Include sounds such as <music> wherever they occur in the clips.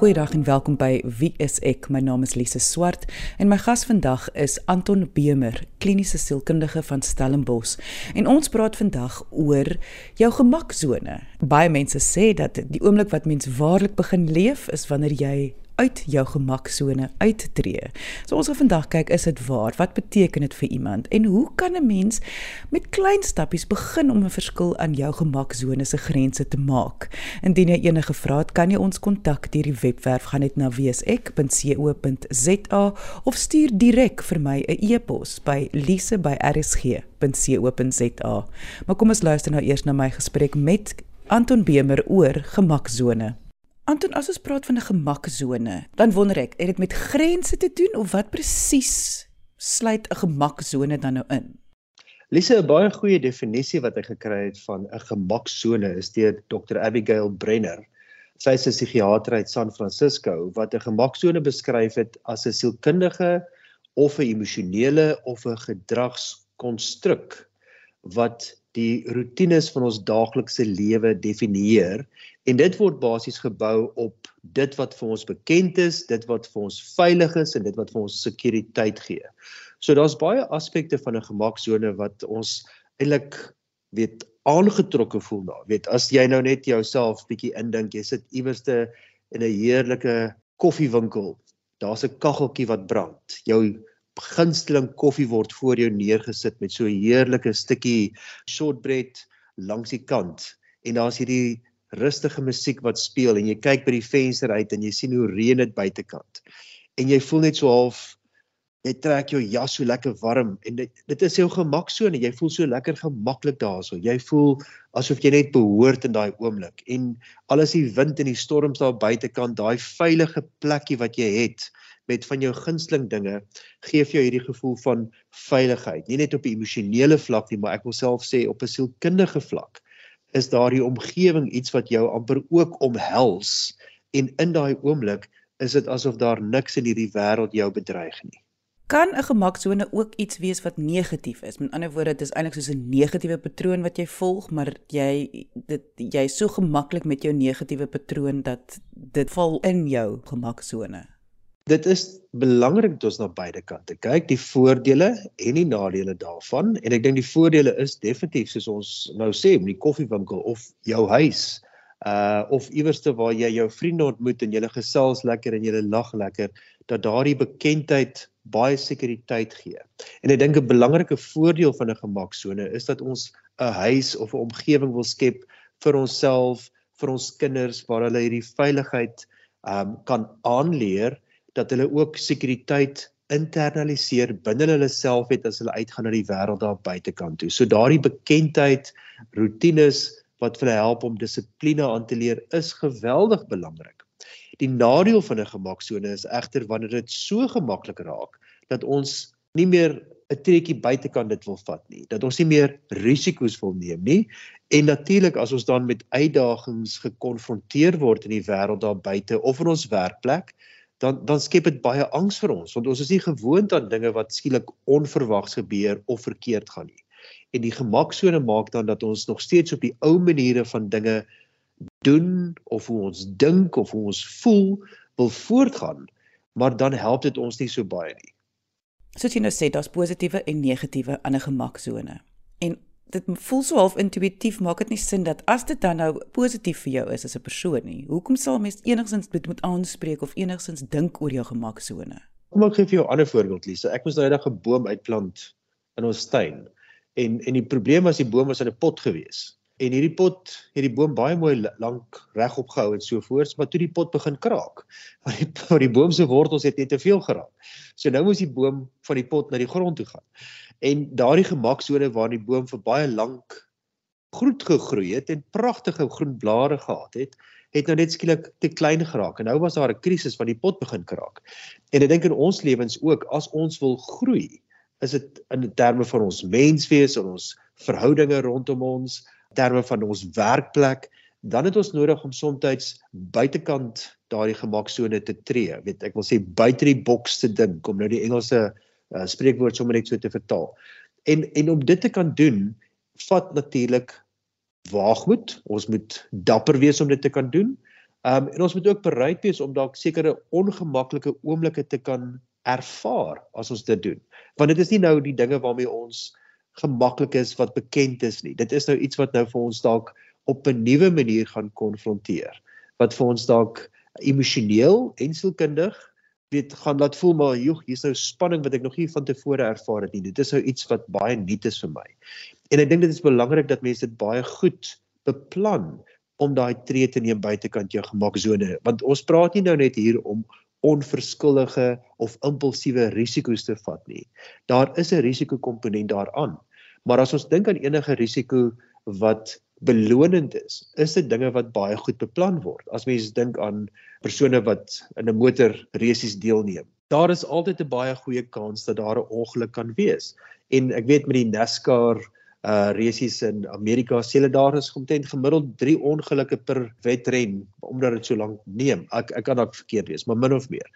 Goeiedag en welkom by Wie is ek? My naam is Lise Swart en my gas vandag is Anton Bemer, kliniese sielkundige van Stellenbosch. En ons praat vandag oor jou gemaksone. Baie mense sê dat die oomblik wat mens waarlik begin leef is wanneer jy uit jou gemaksone uittreë. So ons gaan vandag kyk is dit waar? Wat beteken dit vir iemand? En hoe kan 'n mens met klein stappies begin om 'n verskil aan jou gemaksone se grense te maak? Indien jy enige vrae het, kan jy ons kontak deur die webwerf gaan net na wesek.co.za of stuur direk vir my 'n e-pos by lise@rsg.co.za. Maar kom ons luister nou eers na my gesprek met Anton Bemer oor gemaksone. Anton, as ons praat van 'n gemaksone, dan wonder ek, het dit met grense te doen of wat presies sluit 'n gemaksone dan nou in? Lise, 'n baie goeie definisie wat hy gekry het van 'n gemaksone is deur Dr. Abigail Brenner. Sy is 'n psigiater uit San Francisco wat 'n gemaksone beskryf het as 'n sielkundige of 'n emosionele of 'n gedragskonstruk wat die rotines van ons daaglikse lewe definieer en dit word basies gebou op dit wat vir ons bekend is, dit wat vir ons veilig is en dit wat vir ons sekuriteit gee. So daar's baie aspekte van 'n gemaksone wat ons eintlik weet aangetrokke voel daar. Weet as jy nou net jouself bietjie indink, jy sit iewerste in 'n heerlike koffiewinkel. Daar's 'n kaggeltjie wat brand. Jou gunsteling koffie word voor jou neergesit met so 'n heerlike stukkie shortbread langs die kant en daar's hierdie rustige musiek wat speel en jy kyk by die venster uit en jy sien hoe reën dit buitekant. En jy voel net so half jy trek jou jas so lekker warm en dit dit is jou gemaksone. Jy voel so lekker gemaklik daarso. Jy voel asof jy net behoort in daai oomblik. En al is die wind en die storms daar buitekant, daai veilige plekkie wat jy het met van jou gunsteling dinge gee vir jou hierdie gevoel van veiligheid. Nie net op 'n emosionele vlak nie, maar ek wil self sê op 'n sielkundige vlak is daardie omgewing iets wat jou amper ook omhels en in daai oomblik is dit asof daar niks in hierdie wêreld jou bedreig nie. Kan 'n gemaksone ook iets wees wat negatief is? Met ander woorde, dit is eintlik soos 'n negatiewe patroon wat jy volg, maar jy dit jy is so gemaklik met jou negatiewe patroon dat dit val in jou gemaksone dit is belangrik dat ons na beide kante kyk, die voordele en die nadele daarvan. En ek dink die voordele is definitief soos ons nou sê, in die koffiewinkel of jou huis, uh of iewerste waar jy jou vriende ontmoet en julle gesels lekker en julle lag lekker, dat daardie bekendheid baie sekuriteit gee. En ek dink 'n belangrike voordeel van 'n gemaksone is dat ons 'n huis of 'n omgewing wil skep vir onsself, vir ons kinders waar hulle hierdie veiligheid um kan aanleer dat hulle ook sekuriteit internaliseer binne hulle self het as hulle uitgaan na die wêreld daar buitekant toe. So daardie bekendheid, rotines wat vir hulle help om dissipline aan te leer is geweldig belangrik. Die nadeel van 'n gemaksone is egter wanneer dit so gemaklik raak dat ons nie meer 'n trekkie buitekant dit wil vat nie, dat ons nie meer risiko's wil neem nie. En natuurlik as ons dan met uitdagings gekonfronteer word in die wêreld daar buite of in ons werkplek, dan dan skep dit baie angs vir ons want ons is nie gewoond aan dinge wat skielik onverwags gebeur of verkeerd gaan nie. En die gemaksone maak dan dat ons nog steeds op die ou maniere van dinge doen of hoe ons dink of hoe ons voel wil voortgaan, maar dan help dit ons nie so baie nie. Soos jy nou sê, daar's positiewe en negatiewe aan 'n gemaksone. En dit voel so half intuïtief maak dit nie sin dat as dit dan nou positief vir jou is as 'n persoon nie. Hoekom sal mens enigsins dit moet aanspreek of enigsins dink oor jou gemaksone? Kom ek gee vir jou 'n ander voorbeeld, Lisa. Ek moes nou eendag 'n boom uitplant in ons tuin. En en die probleem was die boom was in 'n pot gewees. En hierdie pot het die boom baie mooi lank regop gehou en so voort, maar toe die pot begin kraak, <laughs> want die want die boom se wortels het net te veel geraak. So nou moes die boom van die pot na die grond toe gaan en daardie gemaksone waar die boom vir baie lank groot gegroei het en pragtige groen blare gehad het, het nou net skielik te klein geraak en nou was daar 'n krisis van die pot begin kraak. En ek dink in ons lewens ook as ons wil groei, is dit in terme van ons menswees en ons verhoudinge rondom ons, terme van ons werkplek, dan het ons nodig om soms buitekant daardie gemaksone te tree. Weet ek wil sê buite die boks te dink om nou die Engelse uh, spreekwoord sommer net so te vertaal. En en om dit te kan doen, vat natuurlik waagmoed. Ons moet dapper wees om dit te kan doen. Um en ons moet ook bereid wees om dalk sekere ongemaklike oomblikke te kan ervaar as ons dit doen. Want dit is nie nou die dinge waarmee ons gemaklik is wat bekend is nie. Dit is nou iets wat nou vir ons dalk op 'n nuwe manier gaan konfronteer. Wat vir ons dalk emosioneel en sielkundig weet gaan laat voel maar joh hier's nou spanning wat ek nog nie van tevore ervaar het nie. Dit is nou iets wat baie nuut is vir my. En ek dink dit is belangrik dat mense dit baie goed beplan om daai tree te neem buitekant jou gemaksone want ons praat nie nou net hier om onverskillige of impulsiewe risiko's te vat nie. Daar is 'n risikokomponent daaraan. Maar as ons dink aan enige risiko wat belonend is, is dit dinge wat baie goed beplan word. As mens dink aan persone wat in 'n motorresies deelneem, daar is altyd 'n baie goeie kans dat daar 'n ongeluk kan wees. En ek weet met die NASCAR uh resies in Amerika sê hulle daar is omtrent gemiddeld 3 ongelukke per wedren omdat dit so lank neem. Ek ek kan dalk verkeerd wees, maar min of meer.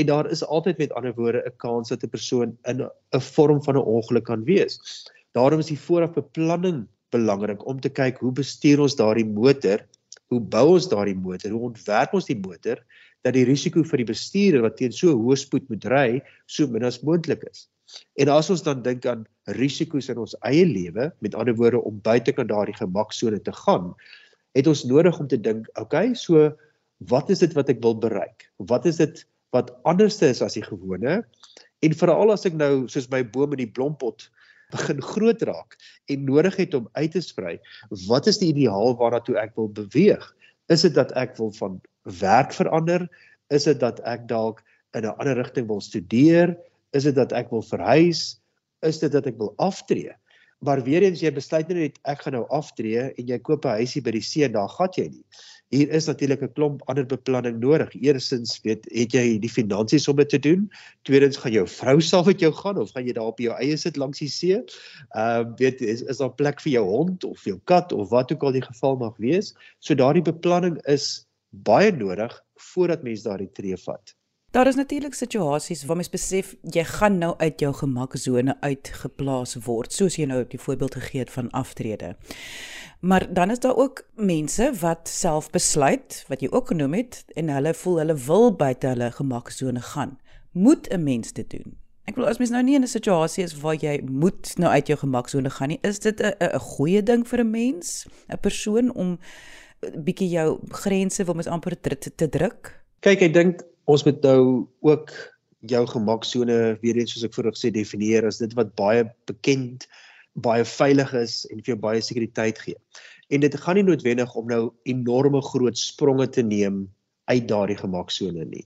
En daar is altyd met ander woorde 'n kans dat 'n persoon in 'n vorm van 'n ongeluk kan wees. Daarom is die voorafbeplanning belangrik om te kyk hoe bestuur ons daardie motor? Hoe bou ons daardie motor? Hoe ontwerp ons die motor dat die risiko vir die bestuurder wat teen so hoë spoed moet ry so min as moontlik is? En as ons dan dink aan risiko's in ons eie lewe, met ander woorde om buitekant daardie gemaksone te gaan, het ons nodig om te dink, okay, so wat is dit wat ek wil bereik? Wat is dit wat anderste is as die gewone? En veral as ek nou soos my boom in die blompot begin groot raak en nodig het om uit te sprei, wat is die ideaal waarna toe ek wil beweeg? Is dit dat ek wil van werk verander? Is dit dat ek dalk in 'n ander rigting wil studeer? Is dit dat ek wil verhuis? Is dit dat ek wil aftree? Maar weer eens jy besluit net ek gaan nou aftree en jy koop 'n huisie by die see en daar gat jy nie. Hier is natuurlik 'n klomp ander beplanning nodig. Eerstens weet het jy die finansies om dit te doen. Tweedens gaan jou vrou <laughs> saam met jou gaan of gaan jy daar op jou eie sit langs die see? Ehm uh, weet is, is daar plek vir jou hond of jou kat of wat ook al die geval mag wees. So daardie beplanning is baie nodig voordat mens daardie tree vat. Daar is natuurlik situasies waar mens besef jy gaan nou uit jou gemaksone uitgeplaas word, soos jy nou die voorbeeld gegee het van aftrede. Maar dan is daar ook mense wat self besluit, wat jy ook genoem het, en hulle voel hulle wil buite hulle gemaksone gaan. Moet 'n mens dit doen? Ek bedoel as mens nou nie in 'n situasie is waar jy moet nou uit jou gemaksone gaan nie, is dit 'n 'n goeie ding vir 'n mens, 'n persoon om bietjie jou grense wil mens amper te, te druk? Kyk, ek dink ons moet nou ook jou gemaksone weer eens soos ek vroeër gesê definieer as dit wat baie bekend, baie veilig is en vir jou baie sekuriteit gee. En dit gaan nie noodwendig om nou enorme groot spronge te neem uit daardie gemaksone nie.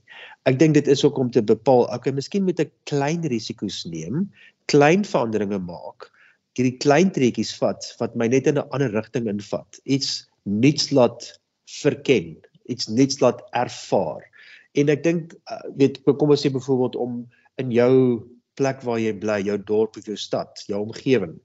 Ek dink dit is ook om te bepaal, okay, miskien moet ek klein risiko's neem, klein veranderinge maak, hierdie klein trekkies vat wat my net in 'n ander rigting invat. Iets nuuts laat verken, iets nuuts laat ervaar. En ek dink uh, weet kom ons sê byvoorbeeld om in jou plek waar jy bly, jou dorp of jou stad, jou omgewing,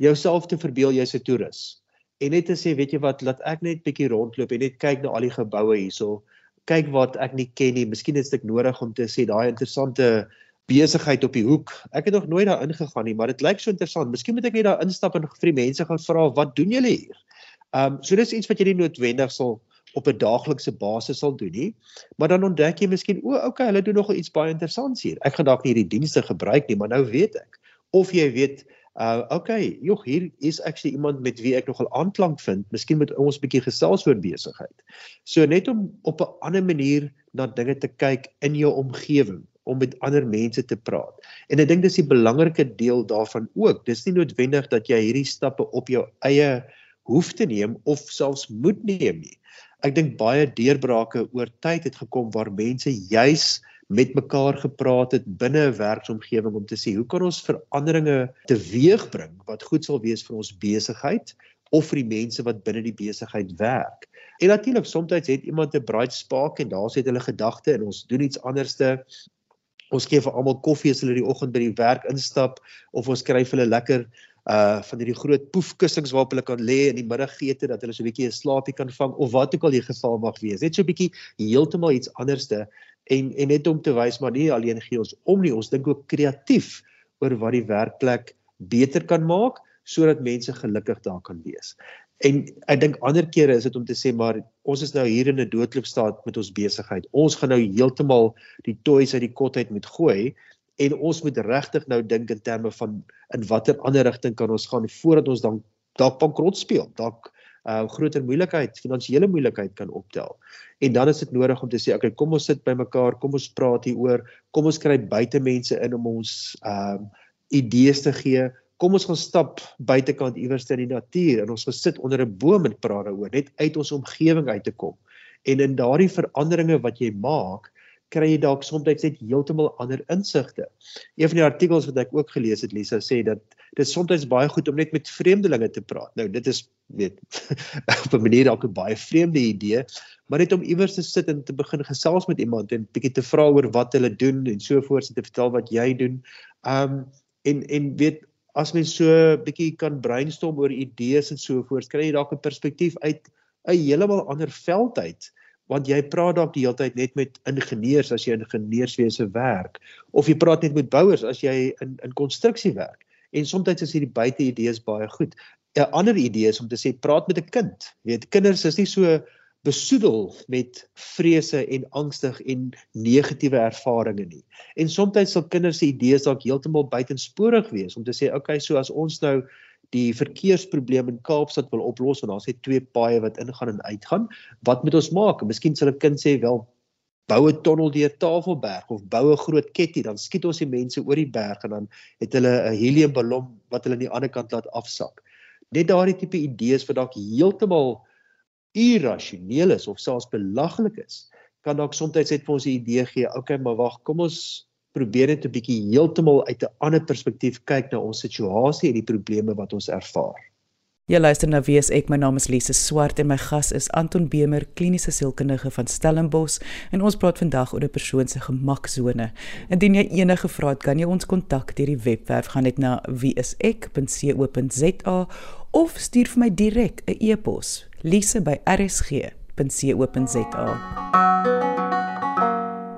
jouself te verbeel jy's 'n toerus. En net te sê, weet jy wat, laat ek net bietjie rondloop en net kyk na al die geboue hierso. Kyk wat ek nie ken nie. Miskien is dit nodig om te sê daai interessante besigheid op die hoek. Ek het nog nooit daar ingegaan nie, maar dit lyk so interessant. Miskien moet ek net daar instap en vir die mense gaan vra, "Wat doen julle hier?" Ehm um, so dis iets wat jy nie noodwendig sal op 'n daaglikse basis sal doen nie. Maar dan ontdek jy miskien o, okay, hulle doen nog iets baie interessants hier. Ek gaan dalk nie hierdie dienste gebruik nie, maar nou weet ek. Of jy weet, uh okay, jog, hier is actually iemand met wie ek nogal aanklank vind. Miskien moet ons 'n bietjie gesels oor besigheid. So net om op 'n ander manier na dinge te kyk in jou omgewing om met ander mense te praat. En ek dink dis die belangrike deel daarvan ook. Dis nie noodwendig dat jy hierdie stappe op jou eie hoef te neem of selfs moet neem nie ek dink baie deurbrake oor tyd het gekom waar mense juis met mekaar gepraat het binne 'n werksomgewing om te sê hoe kan ons veranderinge teweegbring wat goed sal wees vir ons besigheid of vir die mense wat binne die besigheid werk. En natuurlik soms het iemand 'n bright spark en daar sit hulle gedagte en ons doen iets anderste. Ons gee vir almal koffie as hulle die oggend by die werk instap of ons skryf hulle lekker uh van hierdie groot poefkussings waarop hulle kan lê in die middagete dat hulle so 'n bietjie 'n slaapie kan vang of wat ook al die geval mag wees. Net so 'n bietjie heeltemal iets anderste en en net om te wys maar nie alleen gee ons om nie, ons dink ook kreatief oor wat die werkplek beter kan maak sodat mense gelukkig daar kan wees. En ek dink ander kere is dit om te sê maar ons is nou hier in 'n doodloopstaat met ons besigheid. Ons gaan nou heeltemal die toys uit die kot uit moet gooi en ons moet regtig nou dink in terme van in watter ander rigting kan ons gaan voordat ons dan dalk bankrot speel. Dalk uh groter moeilikheid, finansiële moeilikheid kan optel. En dan is dit nodig om te sê, okay, kom ons sit bymekaar, kom ons praat hieroor, kom ons kry buitemense in om ons um uh, idees te gee. Kom ons gaan stap buitekant iewers in die natuur en ons gesit onder 'n boom en praat daaroor, net uit ons omgewing uit te kom. En in daardie veranderinge wat jy maak, kry jy dalk soms net heeltemal ander insigte. Een van die artikels wat ek ook gelees het, Lisa sê dat dit soms baie goed om net met vreemdelinge te praat. Nou, dit is weet <laughs> op 'n manier dalk 'n baie vreemde idee, maar net om iewers te sit en te begin gesels met iemand en bietjie te vra oor wat hulle doen en so voort en te vertel wat jy doen. Um en en weet as mens so bietjie kan brainstorm oor idees en so voort, kry jy dalk 'n perspektief uit 'n heeltemal ander veld uit want jy praat dalk die hele tyd net met ingenieurs as jy in ingenieurswese werk of jy praat net met bouers as jy in in konstruksie werk en soms is hierdie buite idees baie goed. 'n Ander idee is om te sê praat met 'n kind. Weet kinders is nie so besoedel met vrese en angstig en negatiewe ervarings nie. En soms sal kinders se idees dalk heeltemal buitensporig wees om te sê, okay, so as ons nou die verkeersprobleem in Kaapstad wil oplos want daar's net twee paaie wat ingaan en uitgaan, wat moet ons maak? Miskien sal 'n kind sê, wel bou 'n tonnel deur Tafelberg of bou 'n groot ketty, dan skiet ons die mense oor die berg en dan het hulle 'n heliumballon wat hulle aan die ander kant laat afsak. Net daardie tipe idees wat dalk heeltemal irrasioneel is of selfs belaglik is, kan dalk soms net vir ons 'n idee gee. Okay, maar wag, kom ons probeer net 'n bietjie heeltemal uit 'n ander perspektief kyk na ons situasie en die probleme wat ons ervaar. Jy luister na Wie is ek? My naam is Lise Swart en my gas is Anton Bemer, kliniese sielkundige van Stellenbosch en ons praat vandag oor 'n persoon se gemaksone. Indien jy enige vrae het, kan jy ons kontak deur die webwerf gaan net na wieisek.co.za of stuur vir my direk 'n e-pos lise@rsg.co.za.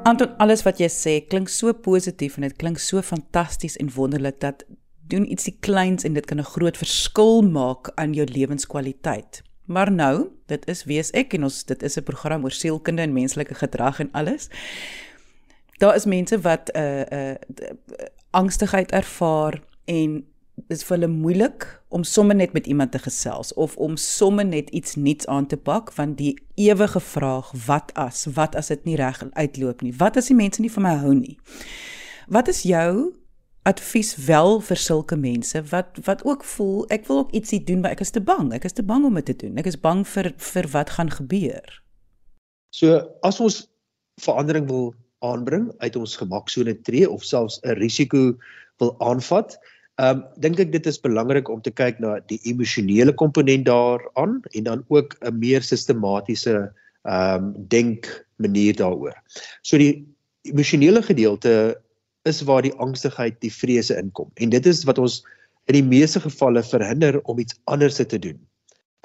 Anton, alles wat jy sê klink so positief en dit klink so fantasties en wonderlik dat doen ietsie kleins en dit kan 'n groot verskil maak aan jou lewenskwaliteit. Maar nou, dit is wees ek en ons dit is 'n program oor sielkunde en menslike gedrag en alles. Daar is mense wat 'n uh, 'n uh, angstigheid ervaar en is vir hulle moeilik om sommer net met iemand te gesels of om sommer net iets nuuts aan te pak want die ewige vraag wat as? Wat as dit nie reg uitloop nie? Wat as die mense nie van my hou nie? Wat is jou advies wel vir sulke mense wat wat ook voel ek wil ook ietsie doen maar ek is te bang. Ek is te bang om dit te doen. Ek is bang vir vir wat gaan gebeur. So as ons verandering wil aanbring uit ons gemaksone tree of selfs 'n risiko wil aanvat Ehm um, dink ek dit is belangrik om te kyk na die emosionele komponent daaraan en dan ook 'n meer sistematiese ehm um, denk manier daaroor. So die emosionele gedeelte is waar die angstigheid, die vrese inkom. En dit is wat ons in die meeste gevalle verhinder om iets anders te doen.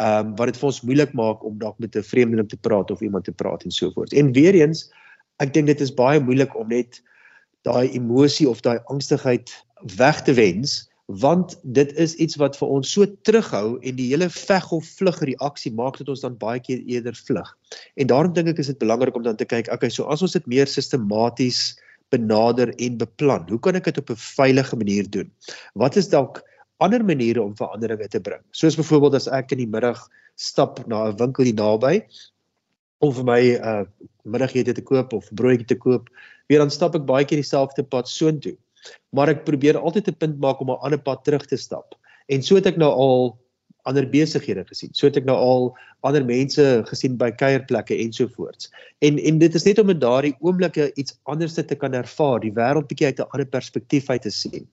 Ehm um, wat dit vir ons moeilik maak om dalk met 'n vreemdeling te praat of iemand te praat en so voort. En weer eens, ek dink dit is baie moeilik om net daai emosie of daai angstigheid weg te wens want dit is iets wat vir ons so terughou en die hele veg of vlug reaksie maak dat ons dan baie keer eerder vlug. En daarom dink ek is dit belangrik om dan te kyk, okay, so as ons dit meer sistematies benader en beplan, hoe kan ek dit op 'n veilige manier doen? Wat is dalk ander maniere om veranderinge te bring? Soos byvoorbeeld as ek in die middag stap na 'n winkel hier naby om vir my 'n uh, middagete te koop of broodjie te koop, weer dan stap ek baie keer dieselfde pad soontoe maar ek probeer altyd 'n punt maak om 'n ander pad terug te stap. En so het ek nou al ander besighede gesien. So het ek nou al ander mense gesien by kuierplekke ensovoorts. En en dit is net om in daardie oomblikke iets anders te kan ervaar, die wêreld bietjie uit 'n ander perspektief uit te sien.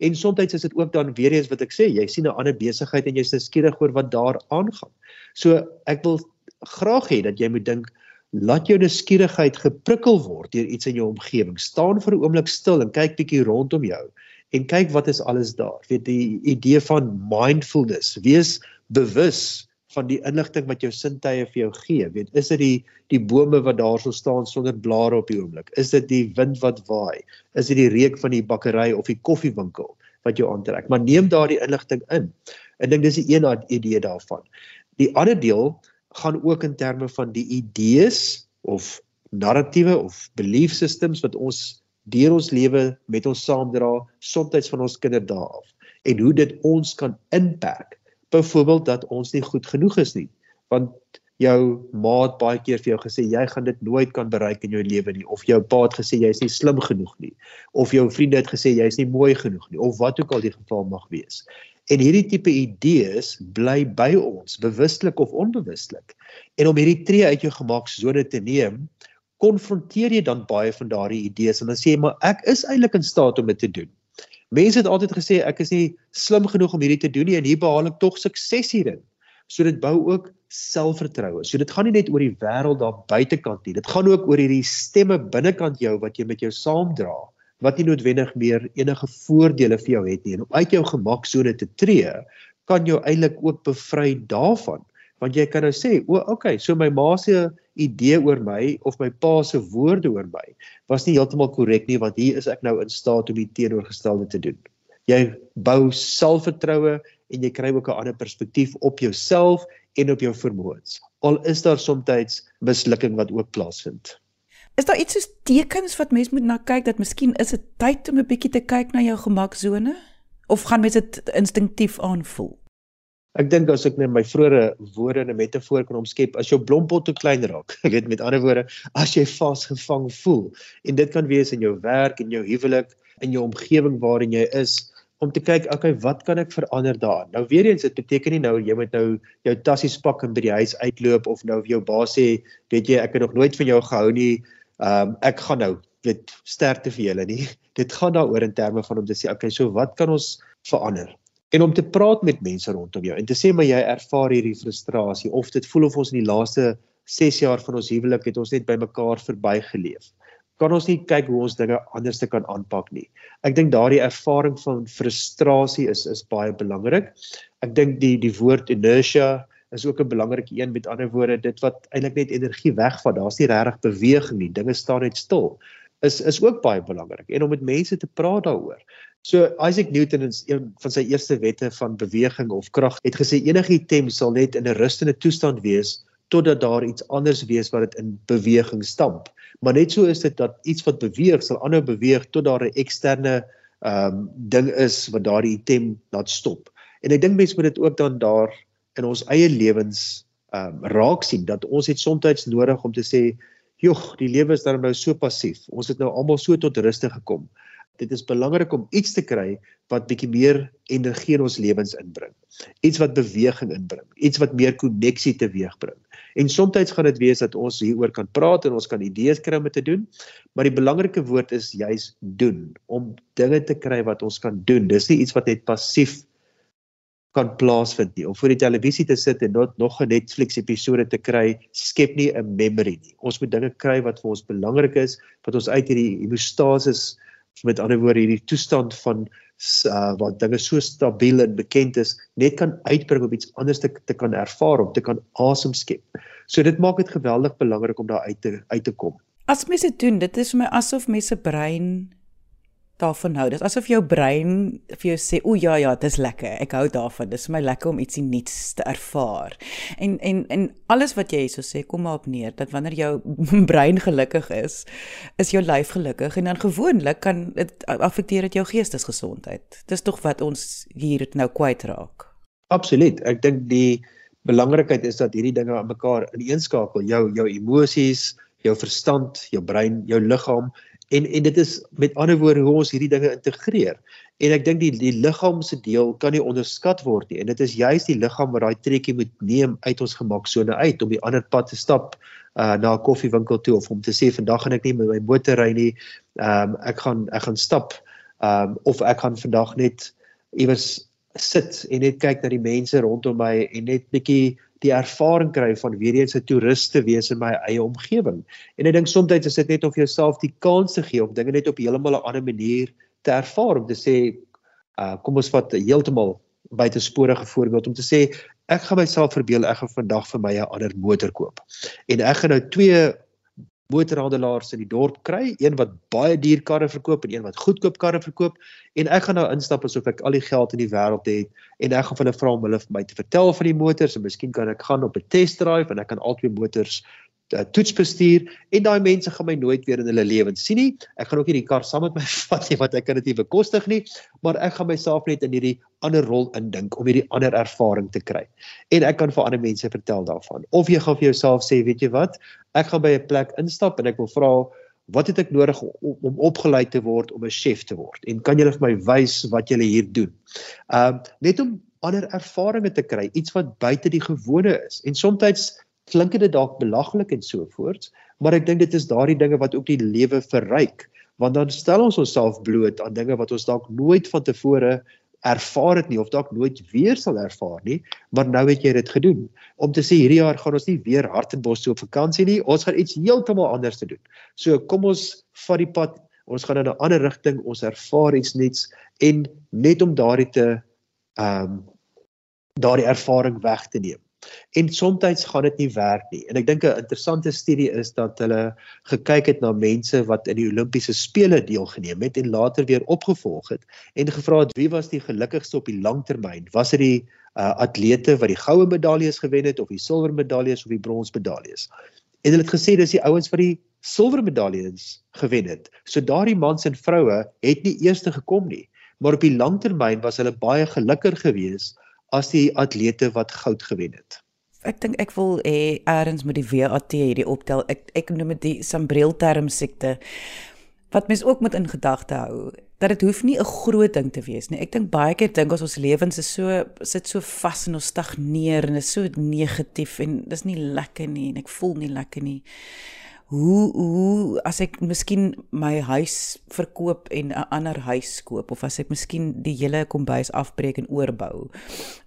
En soms is dit ook dan weer eens wat ek sê, jy sien 'n ander besigheid en jy's skieurig oor wat daar aangaan. So ek wil graag hê dat jy moet dink laat jou nuuskierigheid geprikkel word deur iets in jou omgewing. Staan vir 'n oomblik stil en kyk bietjie rondom jou en kyk wat is alles daar. Weet die idee van mindfulness, wees bewus van die inligting wat jou sintuie vir jou gee. Weet, is dit die die bome wat daarso staan sonder blare op die oomblik? Is dit die wind wat waai? Is dit die reuk van die bakkery of die koffiewinkel wat jou aantrek? Maar neem daardie inligting in. Ek dink dis 'n een idee daarvan. Die ander deel gaan ook in terme van die idees of narratiewe of belief systems wat ons deur ons lewe met ons saamdra, soms van ons kinderdae af. En hoe dit ons kan inperk. Byvoorbeeld dat ons nie goed genoeg is nie, want jou maat baie keer vir jou gesê jy gaan dit nooit kan bereik in jou lewe nie. Of jou pa het gesê jy's nie slim genoeg nie. Of jou vriende het gesê jy's nie mooi genoeg nie. Of wat ook al die geval mag wees. En hierdie tipe idees bly by ons bewustelik of onbewustelik. En om hierdie tree uit jou gemaaksone te neem, konfronteer jy dan baie van daardie idees en dan sê jy maar ek is eintlik in staat om dit te doen. Mense het altyd gesê ek is nie slim genoeg om hierdie te doen nie en hier behaal ek tog sukses hierin. So dit bou ook selfvertroue. So dit gaan nie net oor die wêreld daar buitekant nie. Dit gaan ook oor hierdie stemme binnekant jou wat jy met jou saamdra wat nie noodwendig meer enige voordele vir jou het nie. En om uit jou gemaksone te tree, kan jou eintlik ook bevry daarvan. Want jy kan nou sê, "O, okay, so my ma se idee oor my of my pa se woorde oor my was nie heeltemal korrek nie, want hier is ek nou in staat om die teenoorgestelde te doen." Jy bou selfvertroue en jy kry ook 'n ander perspektief op jouself en op jou vermoëns. Al is daar soms mislukking wat ook plaasvind. Is daar iets soos tekens wat mens moet na kyk dat miskien is dit tyd om 'n bietjie te kyk na jou gemaksone of gaan mens dit instinktief aanvoel? Ek dink as ek net my vroeëre woorde in 'n metafoor kan omskep, as jou blompot te klein raak, <laughs> ek weet met ander woorde, as jy vasgevang voel en dit kan wees in jou werk en jou huwelik, in jou omgewing waarin jy is, om te kyk, okay, wat kan ek verander daarin? Nou weer eens, dit beteken nie nou jy moet nou jou tassies pak en by die huis uitloop of nou vir jou baas sê, weet jy, ek het nog nooit van jou gehou nie. Ehm um, ek gaan nou weet sterkte vir julle <laughs> nie. Dit gaan daaroor in terme van om te sê, okay, so wat kan ons verander? En om te praat met mense rondom jou en te sê maar jy ervaar hierdie frustrasie of dit voel of ons in die laaste 6 jaar van ons huwelik het ons net by mekaar verbygeleef kan ons nie kyk hoe ons dinge anders te kan aanpak nie. Ek dink daardie ervaring van frustrasie is is baie belangrik. Ek dink die die woord inertia is ook 'n belangrike een met ander woorde dit wat eintlik net energie wegvat. Daar's nie regtig beweging nie. Dinge staan net stil. Is is ook baie belangrik en om met mense te praat daaroor. So Isaac Newton in een van sy eerste wette van beweging of krag het gesê enige item sal net in 'n rustende toestand wees totdat daar iets anders wees wat dit in beweging stamp. Maar net so is dit dat iets wat beweeg sal aanhou beweeg tot daar 'n eksterne ehm um, ding is wat daardie item laat stop. En ek dink mense moet dit ook dan daar in ons eie lewens ehm um, raak sien dat ons het soms nodig om te sê, "Jogg, die lewe is dan nou so passief. Ons het nou almal so tot ruste gekom." Dit is belangrik om iets te kry wat bietjie meer energie in ons lewens inbring. Iets wat beweging inbring, iets wat meer koneksie teweegbring. En soms gaan dit wees dat ons hieroor kan praat en ons kan idees kry om te doen, maar die belangrike woord is juis doen om dinge te kry wat ons kan doen. Dis nie iets wat net passief kan plaasvind nie. Om voor die televisie te sit en nog nog 'n Netflix episode te kry, skep nie 'n memory nie. Ons moet dinge kry wat vir ons belangrik is, wat ons uit hierdie hemostasis met ander woorde hierdie toestand van uh, wat dinge so stabiel en bekend is net kan uitbring om iets anders te, te kan ervaar om te kan asem skep. So dit maak dit geweldig belangrik om daar uit te uit te kom. As mense doen, dit is vir my asof mense brein daarvan hou. Dit is asof jou brein vir jou sê, "O ja ja, dit is lekker. Ek hou daarvan. Dit is my lekker om ietsie nuuts te ervaar." En en en alles wat jy hierso sê, kom maar op neer dat wanneer jou <laughs> brein gelukkig is, is jou lyf gelukkig en dan gewoonlik kan dit affekteer dit jou geestesgesondheid. Dis tog wat ons hier nou kwyt raak. Absoluut. Ek dink die belangrikheid is dat hierdie dinge aan mekaar ineenskakel. Jou jou emosies, jou verstand, jou brein, jou liggaam en en dit is met ander woorde hoe ons hierdie dinge integreer. En ek dink die die liggaam se deel kan nie onderskat word nie. En dit is juis die liggaam wat daai trekkie moet neem uit ons gemaksone uit om die ander pad te stap uh na 'n koffiewinkel toe of om te sê vandag gaan ek nie met my motor ry nie. Ehm um, ek gaan ek gaan stap. Ehm um, of ek gaan vandag net iewers sit en net kyk na die mense rondom my en net bietjie die ervaring kry van weer eens 'n toeriste wees in my eie omgewing. En ek dink soms is dit net vir jouself die kans te gee om dinge net op heeltemal 'n ander manier te ervaar om te sê uh kom ons vat heeltemal buitesporige voorbeeld om te sê ek gaan myself verbeel ek gaan vandag vir my 'n ander motor koop. En ek gaan nou twee motorhandelaars in die dorp kry, een wat baie duur karre verkoop en een wat goedkoop karre verkoop. En ek gaan nou instap asof ek al die geld in die wêreld het en ek gaan hulle vra om hulle vir my te vertel van die motors en miskien kan ek gaan op 'n test drive en ek kan albei motors uh, toets bestuur en daai mense gaan my nooit weer in hulle lewens sien nie. Ek gaan ook nie die kar saam met my <laughs> vat nie want ek kan dit nie bekostig nie, maar ek gaan myself net in hierdie ander rol indink om hierdie ander ervaring te kry. En ek kan vir ander mense vertel daarvan. Of jy gaan vir jouself sê, weet jy wat? Ek gaan by 'n plek instap en ek wil vra wat het ek nodig om, om opgelei te word om 'n chef te word? En kan julle vir my wys wat julle hier doen? Ehm uh, net om ander ervarings te kry, iets wat buite die gewone is. En soms klink dit dalk belaglik en so voort, maar ek dink dit is daardie dinge wat ook die lewe verryk, want dan stel ons onsself bloot aan dinge wat ons dalk nooit van tevore ervaar het nie of dalk nooit weer sal ervaar nie, maar nou het jy dit gedoen. Om te sê hierdie jaar gaan ons nie weer Hartenbos toe op vakansie nie, ons gaan iets heeltemal anders te doen. So kom ons vat die pad, ons gaan in 'n ander rigting, ons ervaar iets nuuts en net om daardie te ehm um, daardie ervaring weg te neem. En soms gaan dit nie werk nie. En ek dink 'n interessante studie is dat hulle gekyk het na mense wat in die Olimpiese spele deelgeneem het en later weer opgevolg het en gevra het wie was die gelukkigste op die langtermyn? Was dit die uh, atlete wat die goue medaljes gewen het of die silwer medaljes of die brons medaljes? En hulle het gesê dis die ouens wat die silwer medaljes gewen het. So daardie mans en vroue het nie eers gekom nie, maar op die langtermyn was hulle baie gelukkiger geweest as die atlete wat goud gewen het. Ek dink ek wil hê eers met die WAT hierdie optel. Ek ek noem dit die sambreel term siekte wat mens ook moet in gedagte hou dat dit hoef nie 'n groot ding te wees nie. Ek dink baie keer dink ons ons lewens is so sit so vas en ons stagneer en is so negatief en dis nie lekker nie en ek voel nie lekker nie hoe hoe as ek miskien my huis verkoop en 'n ander huis koop of as ek miskien die hele kombuis afbreek en oorbou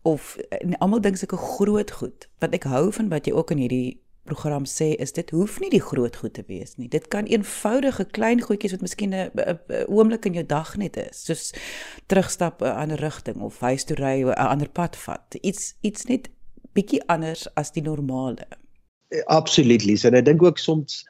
of almal dink sulke groot goed wat ek hou van wat jy ook in hierdie program sê is dit hoef nie die groot goed te wees nie. Dit kan eenvoudige klein goedjies wat miskien 'n oomblik in jou dag net is soos terugstap 'n ander rigting of huis toe ry 'n ander pad vat. Iets iets net bietjie anders as die normale. Absoluut Lies en ek dink ook soms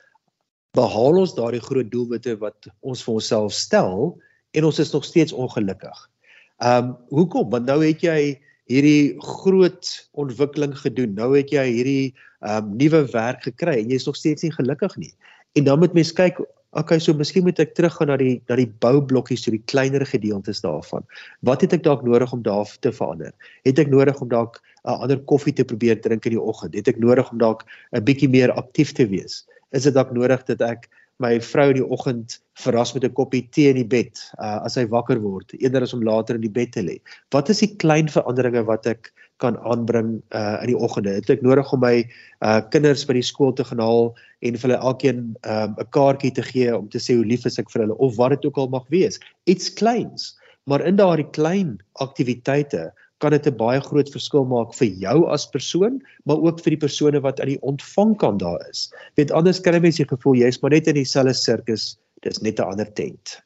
behaal ons daardie groot doelwitte wat ons vir onsself stel en ons is nog steeds ongelukkig. Ehm um, hoekom? Want nou het jy hierdie groot ontwikkeling gedoen. Nou het jy hierdie ehm um, nuwe werk gekry en jy is nog steeds nie gelukkig nie. En dan moet mens kyk, okay, so miskien moet ek teruggaan na die na die boublokkies, so die kleiner gedeeltes daarvan. Wat het ek dalk nodig om daar te verander? Het ek nodig om dalk 'n ander koffie te probeer drink in die oggend? Het ek nodig om dalk 'n bietjie meer aktief te wees? Is dit dalk nodig dat ek my vrou in die oggend verras met 'n koppie tee in die bed uh, as hy wakker word eerder as om later in die bed te lê. Wat is die klein veranderinge wat ek kan aanbring uh, in die oggende? Het ek nodig om my uh, kinders by die skool te gaan haal en vir hulle elkeen um, 'n um, kaartjie te gee om te sê hoe lief is ek vir hulle of wat dit ook al mag wees? Iets kleins, maar in daardie klein aktiwiteite kan dit 'n baie groot verskil maak vir jou as persoon, maar ook vir die persone wat aan die ontvangkant daar is. Weet anders kan jy mens die gevoel jy's maar net in dieselfde sirkus, dis net 'n ander tent.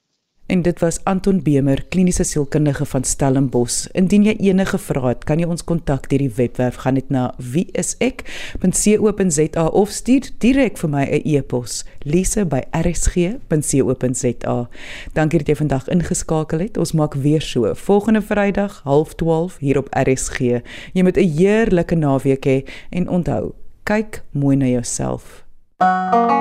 En dit was Anton Bemer, kliniese sielkundige van Stellenbosch. Indien jy enige vrae het, kan jy ons kontak deur die webwerf gaan net na wieisek.co.za of stuur direk vir my 'n e-pos, lise@rsg.co.za. Dankie dat jy vandag ingeskakel het. Ons maak weer so volgende Vrydag 12:30 hier op RSG. Jy moet 'n heerlike naweek hê en onthou, kyk mooi na jouself. Thank you.